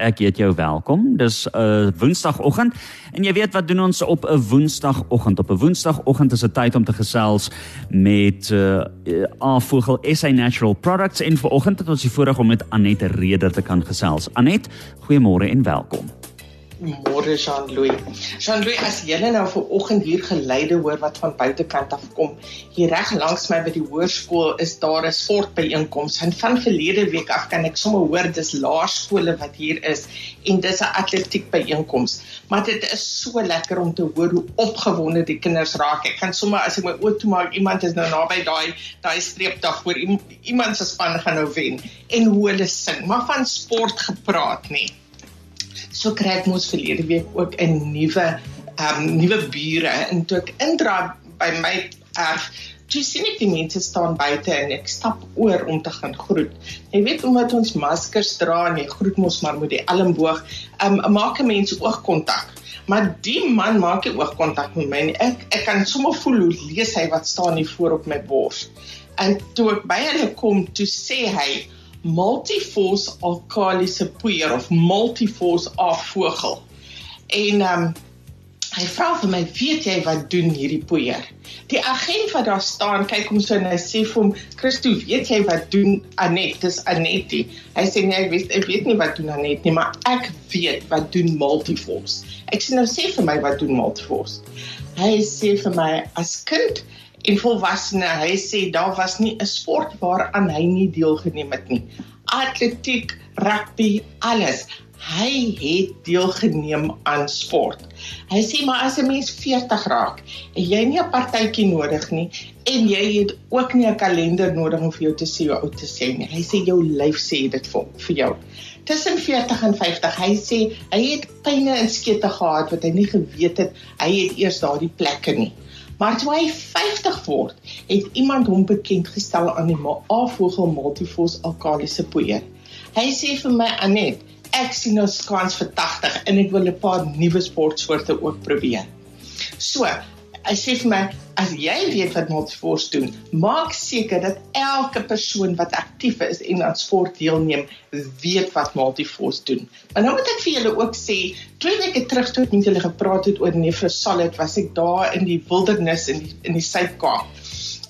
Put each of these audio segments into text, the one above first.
ek heet jou welkom. Dis 'n uh, Woensdagoggend en jy weet wat doen ons op 'n Woensdagoggend? Op 'n Woensdagoggend is dit tyd om te gesels met uh, Avogel SA Natural Products en vanoggend het ons die voorreg om met Anet Reder te kan gesels. Anet, goeiemôre en welkom. Môre Jean-Louis. Jean-Louis, as jy nou vir oggend hier geleide hoor wat van buitekant af kom, hier reg langs my by die hoërskool is daar 'n sportbyeenkoms. En van verlede week af kan ek sommer hoor dis laerskole wat hier is en dis 'n atletiek byeenkoms. Maar dit is so lekker om te hoor hoe opgewonde die kinders raak. Ek kan sommer as ek my oë toemaak, iemand is nou naby daai daai streepdag voor iemand se span gaan nou wen en hoe hulle sing. Maar van sport gepraat nie so kry ek mos verlede week ook 'n nuwe ehm um, nuwe bure en toe ek indra by my erf Jy sien ek die mense staan buite en ek stap oor om te gaan groet. Jy weet omdat ons maskers dra en jy groet mos maar met die elmboog, um, maak 'n mens oogkontak. Maar die man maak nie oogkontak met my nie. Ek ek kan sommer voel hoe lees hy wat staan hier voor op my bors. En toe ek by hulle kom, toe sê hy, multiforce alkalise poeier of multiforce afvogel. En ehm um, hy vra vir my, "Weet jy wat doen hierdie poeier?" Die agent wat daar staan, kyk hom so en hy sê vir hom, "Christo, weet jy wat doen Anet? Dis Anetie." Hy sê, "Nee, ek weet ek weet nie wat doen Anet nie, maar ek weet wat doen multiforce." Ek sê nou sê vir my wat doen multiforce. Hy sê vir my as kind en volwassene. Hy sê daar was nie 'n sport waaraan hy nie deelgeneem het nie. Atletiek, rugby, alles. Hy het deelgeneem aan sport. Hy sê maar as 'n mens 40 raak en jy nie 'n partytjie nodig nie en jy het ook nie 'n kalender nodig om vir jou te sê hoe oud te sê nie. Hy sê jou lyf sê dit vir vir jou. Tussen 40 en 50, hy sê hy het pyne in skete gehad wat hy nie geweet het hy het eers daardie plekke nie. Maar toe hy 50 word, het iemand hom bekend gestel aan die Avogel Multifos Alkalise Poeier. Hy sê vir my Anet, ek sien nou kans vir 80 en ek wil 'n paar nuwe sportsoorte ook probeer. So, hy sê vir my as jy weet wat multiforce doen, maak seker dat elke persoon wat aktief is en aan sport deelneem, weet wat multiforce doen. Maar nou moet ek vir julle ook sê, twee weke terug toe ek met julle gepraat het oor Nefrosolid, was ek daar in die wildernis in die in die Suid-Kaap.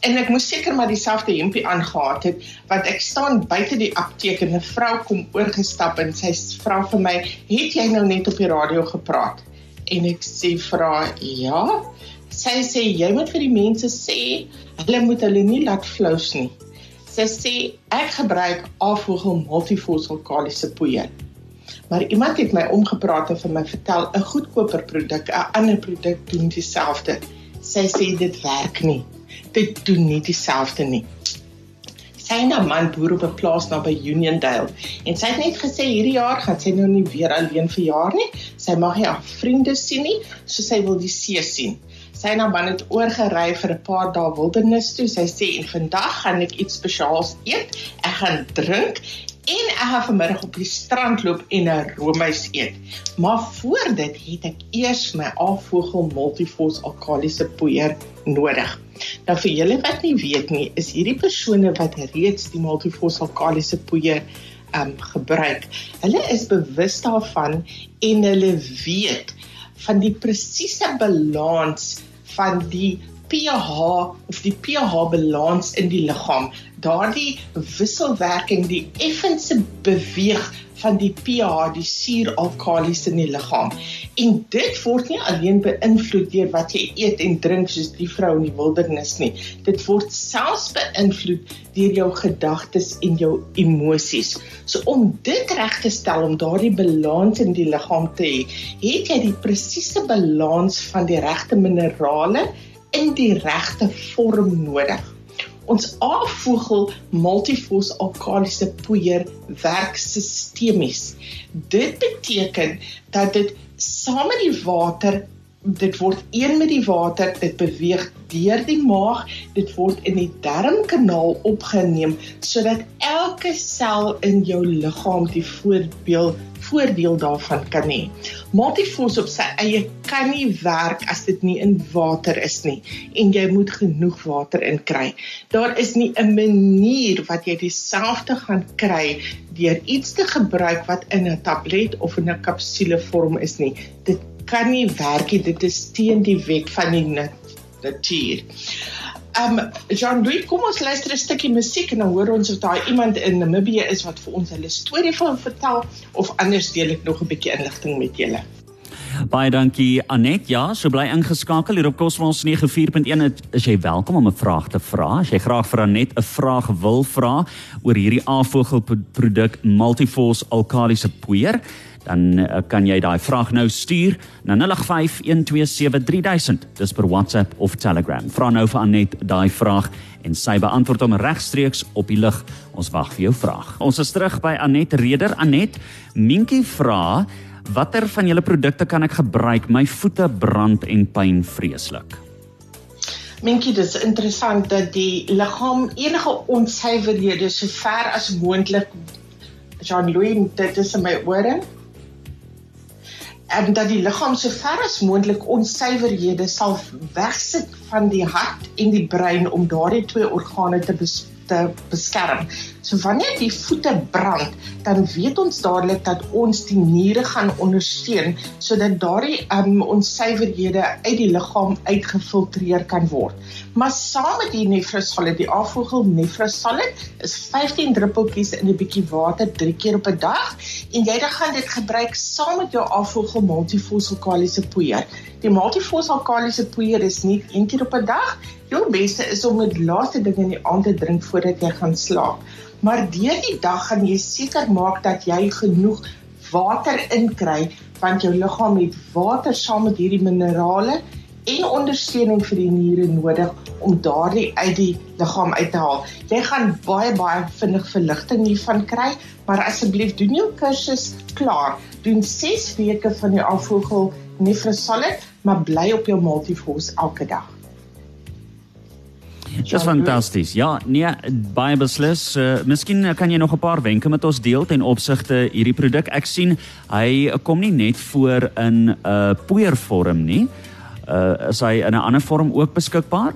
En ek moes seker maar dieselfde hempie aangetree het want ek staan buite die apteek en 'n vrou kom oorgestap en sy vra vir my, "Het jy nou net op die radio gepraat?" En ek sê vir haar, "Ja." Sy sê jy moet vir die mense sê hulle moet hulle nie laat flous nie. Sy sê ek gebruik afvogel multifossil kalisiese poeier. Maar iemand het my omgepraat en vir my vertel 'n goedkoper produk, 'n ander produk doen dieselfde. Sy sê dit werk nie. Dit doen nie dieselfde nie. Sy en haar man boer op 'n plaas naby Uniondale en sy het net gesê hierdie jaar gaan sy nou nie weer alleen verjaar nie. Sy mag nie haar vriende sien nie, so sy wil die see sien sy na man het oorgery vir 'n paar dae wildernis toe. Sy sê en vandag gaan ek iets spesiaals eet. Ek gaan drink en ek gaan vanmiddag op die strand loop en 'n roomys eet. Maar voor dit het ek eers my afvogel multifos alkalise poeier nodig. Nou vir julle wat nie weet nie, is hierdie persone wat reeds die multifos alkalise poeier um gebruik. Hulle is bewus daarvan en hulle weet van die presiese balans van die pH of die pH balans in die liggaam. Daardie wisselwerking, die effense beweeg van die pH, die suur-alkalis in die liggaam. En dit word nie alleen beïnvloed deur wat jy eet en drink soos die vrou in die wildernis nie. Dit word selfs beïnvloed deur jou gedagtes en jou emosies. So om dit reg te stel om daardie balans in die liggaam te hê, het jy die presiese balans van die regte minerale in die regte vorm nodig. Ons afvogel multifos alkalise poeier werk sistemies. Dit beteken dat dit saam met die water dit word een met die water, dit beweeg deur die maag, dit word in die darmkanaal opgeneem sodat elke sel in jou liggaam die voorbeeld voordeel daarvan kan hê. Multifos op sy eie kan nie werk as dit nie in water is nie en jy moet genoeg water inkry. Daar is nie 'n manier wat jy dieselfde gaan kry deur iets te gebruik wat in 'n tablet of in 'n kapsule vorm is nie. Dit kan nie werk nie. Dit is teen die wet van die natuur. Um Jean Louis, kom ons luister 'n stukkie musiek en dan hoor ons of daar iemand in Namibië is wat vir ons hulle storie van vertel of anders deel ek nog 'n bietjie inligting met julle. Baie dankie Anet. Ja, so bly ingeskakel hier op Cosmos 94.1. Is jy welkom om 'n vraag te vra? As jy graag vir Anet 'n vraag wil vra oor hierdie avogelproduk Multiforce alkalisiese poeier, dan uh, kan jy daai vraag nou stuur na 0851273000 dis per WhatsApp of Telegram. Vra nou vir Anet daai vraag en sy beantwoord hom regstreeks op die lig. Ons wag vir jou vraag. Ons is terug by Anet Reder. Anet, Minkie vra, watter van julle produkte kan ek gebruik? My voete brand en pyn vreeslik. Minkie, dit is interessant dat die liggaam enige onsuiverhede so ver as moontlik Jean-Louis, dit is in my ore en dat die liggaam so ver as moontlik onsuiverhede sal wegsit van die hart en die brein om daardie twee organe te te beskerm. So wanneer die voete brand, dan weet ons dadelik dat ons die niere gaan ondersteun sodat daardie um, onsuiverhede uit die liggaam uitgefiltreer kan word. Maar saam met die nefrosolid, die afvogel nefrosolid, is 15 druppeltjies in 'n bietjie water 3 keer op 'n dag en jy dan gaan dit gebruik saam met jou afvogel multifossilkaliese poeier. Die multifossilkaliese poeier is nie een keer op 'n dag Jou beste is om dit laaste ding in die aand te drink voordat jy gaan slaap. Maar deur die dag gaan jy seker maak dat jy genoeg water inkry want jou liggaam het water saam met hierdie minerale en ondersteuning vir die niere nodig om daardie uit die liggaam uit te haal. Jy gaan baie baie vinnig verligting hiervan kry, maar asseblief doen jou kursus klaar. Doen 6 weke van die afvogel Nefrosolid, maar bly op jou multivos elke dag. Dis fantasties. Ja, nee, baie beslis. Uh, miskien kan jy nog 'n paar wenke met ons deel ten opsigte hierdie produk. Ek sien hy kom nie net voor in 'n uh, poeiervorm nie. Uh is hy in 'n ander vorm ook beskikbaar?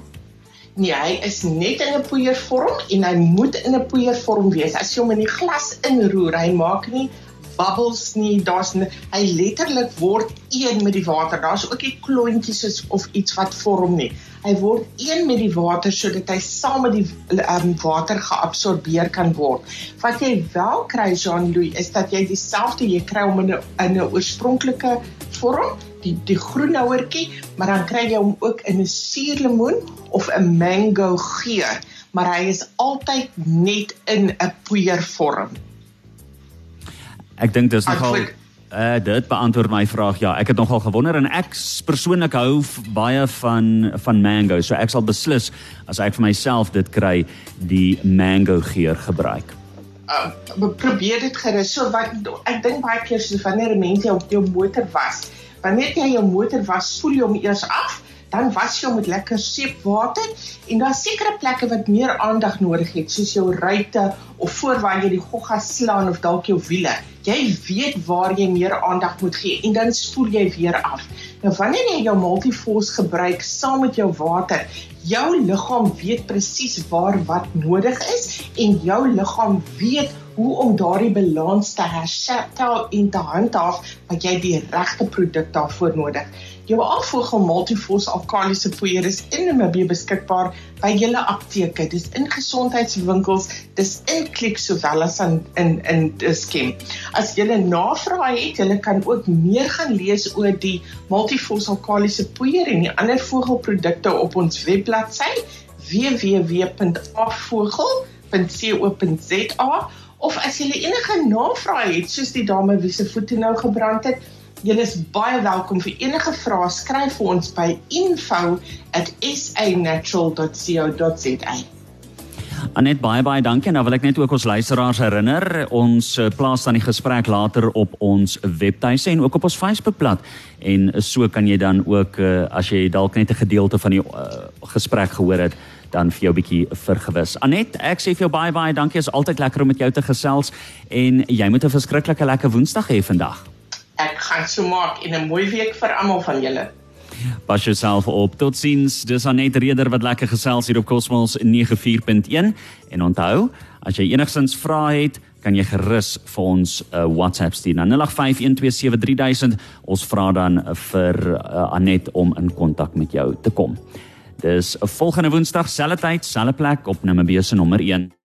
Nee, hy is net in 'n poeiervorm en hy moet in 'n poeiervorm wees. As jy hom in die glas inroer, hy maak nie bubbles nie. Daar's hy letterlik word een met die water. Daar's ook nie klontjies of iets wat vorm nie hy word een met die water sodat hy saam met die um, water geabsorbeer kan word. Wat jy wel kry Jean-Louis is dat jy dieselfde jy kry hom in 'n in 'n oorspronklike vorm, die die groen houertjie, maar dan kry jy hom ook in 'n suurlemoen of 'n mango geur, maar hy is altyd net in 'n poeiervorm. Ek dink dis nogal Uh dit beantwoord my vraag. Ja, ek het nogal gewonder en ek persoonlik hou baie van van mango. So ek sal beslis as ek vir myself dit kry, die mango geur gebruik. Uh probeer dit gerus. So wat ek dink baie keer so wanneer mense op jou motor was, wanneer jy jou motor was, spoel jy hom eers af dan was jy met lekker seepwater en daar sekere plekke wat meer aandag nodig het soos jou ruitte of voor waar jy die gogga slaan of dalk jou wiele. Jy weet waar jy meer aandag moet gee en dan spoel jy weer af. Nou wanneer jy jou multifos gebruik saam met jou water, jou liggaam weet presies waar wat nodig is en jou liggaam weet hoe om daardie balans te herstel en te handhaaf wat jy die regte produk daarvoor nodig. Jou afvogel multifos alkalisiese poeier is in Namibia beskikbaar by julle apteke. Dis in gesondheidswinkels, dis in Klik sowel as in in in Skem. As jy navraag het, jy kan ook meer gaan lees oor die multifos alkalisiese poeier en die ander vogelprodukte op ons webbladsy www.afvogel.co.za of as jy enige navraag het soos die dame wie se voete nou gebrand het Julle is baie welkom vir enige vrae skryf vir ons by info@sanatural.co.za. Anet baie baie dankie. Nou wil ek net ook ons luisteraars herinner, ons uh, plaas dan die gesprek later op ons webtuise en ook op ons Facebookblad. En so kan jy dan ook uh, as jy dalk net 'n gedeelte van die uh, gesprek gehoor het, dan vir jou bietjie vergewis. Anet, ek sê vir jou baie baie dankie. Is altyd lekker om met jou te gesels en jy moet 'n verskriklike lekker Woensdag hê vandag. Ek gaan so maak en 'n mooi week vir almal van julle. Pas jouself op. Totsiens. Dis Anet Reder wat lekker gesels hier op Cosmos 94.1 en onthou, as jy enigsins vra het, kan jy gerus vir ons 'n uh, WhatsApp stuur na 0851273000. Ons vra dan vir uh, Anet om in kontak met jou te kom. Dis 'n volgende Woensdag, selfde tyd, selfde plek op Nimmerbees se nommer 1.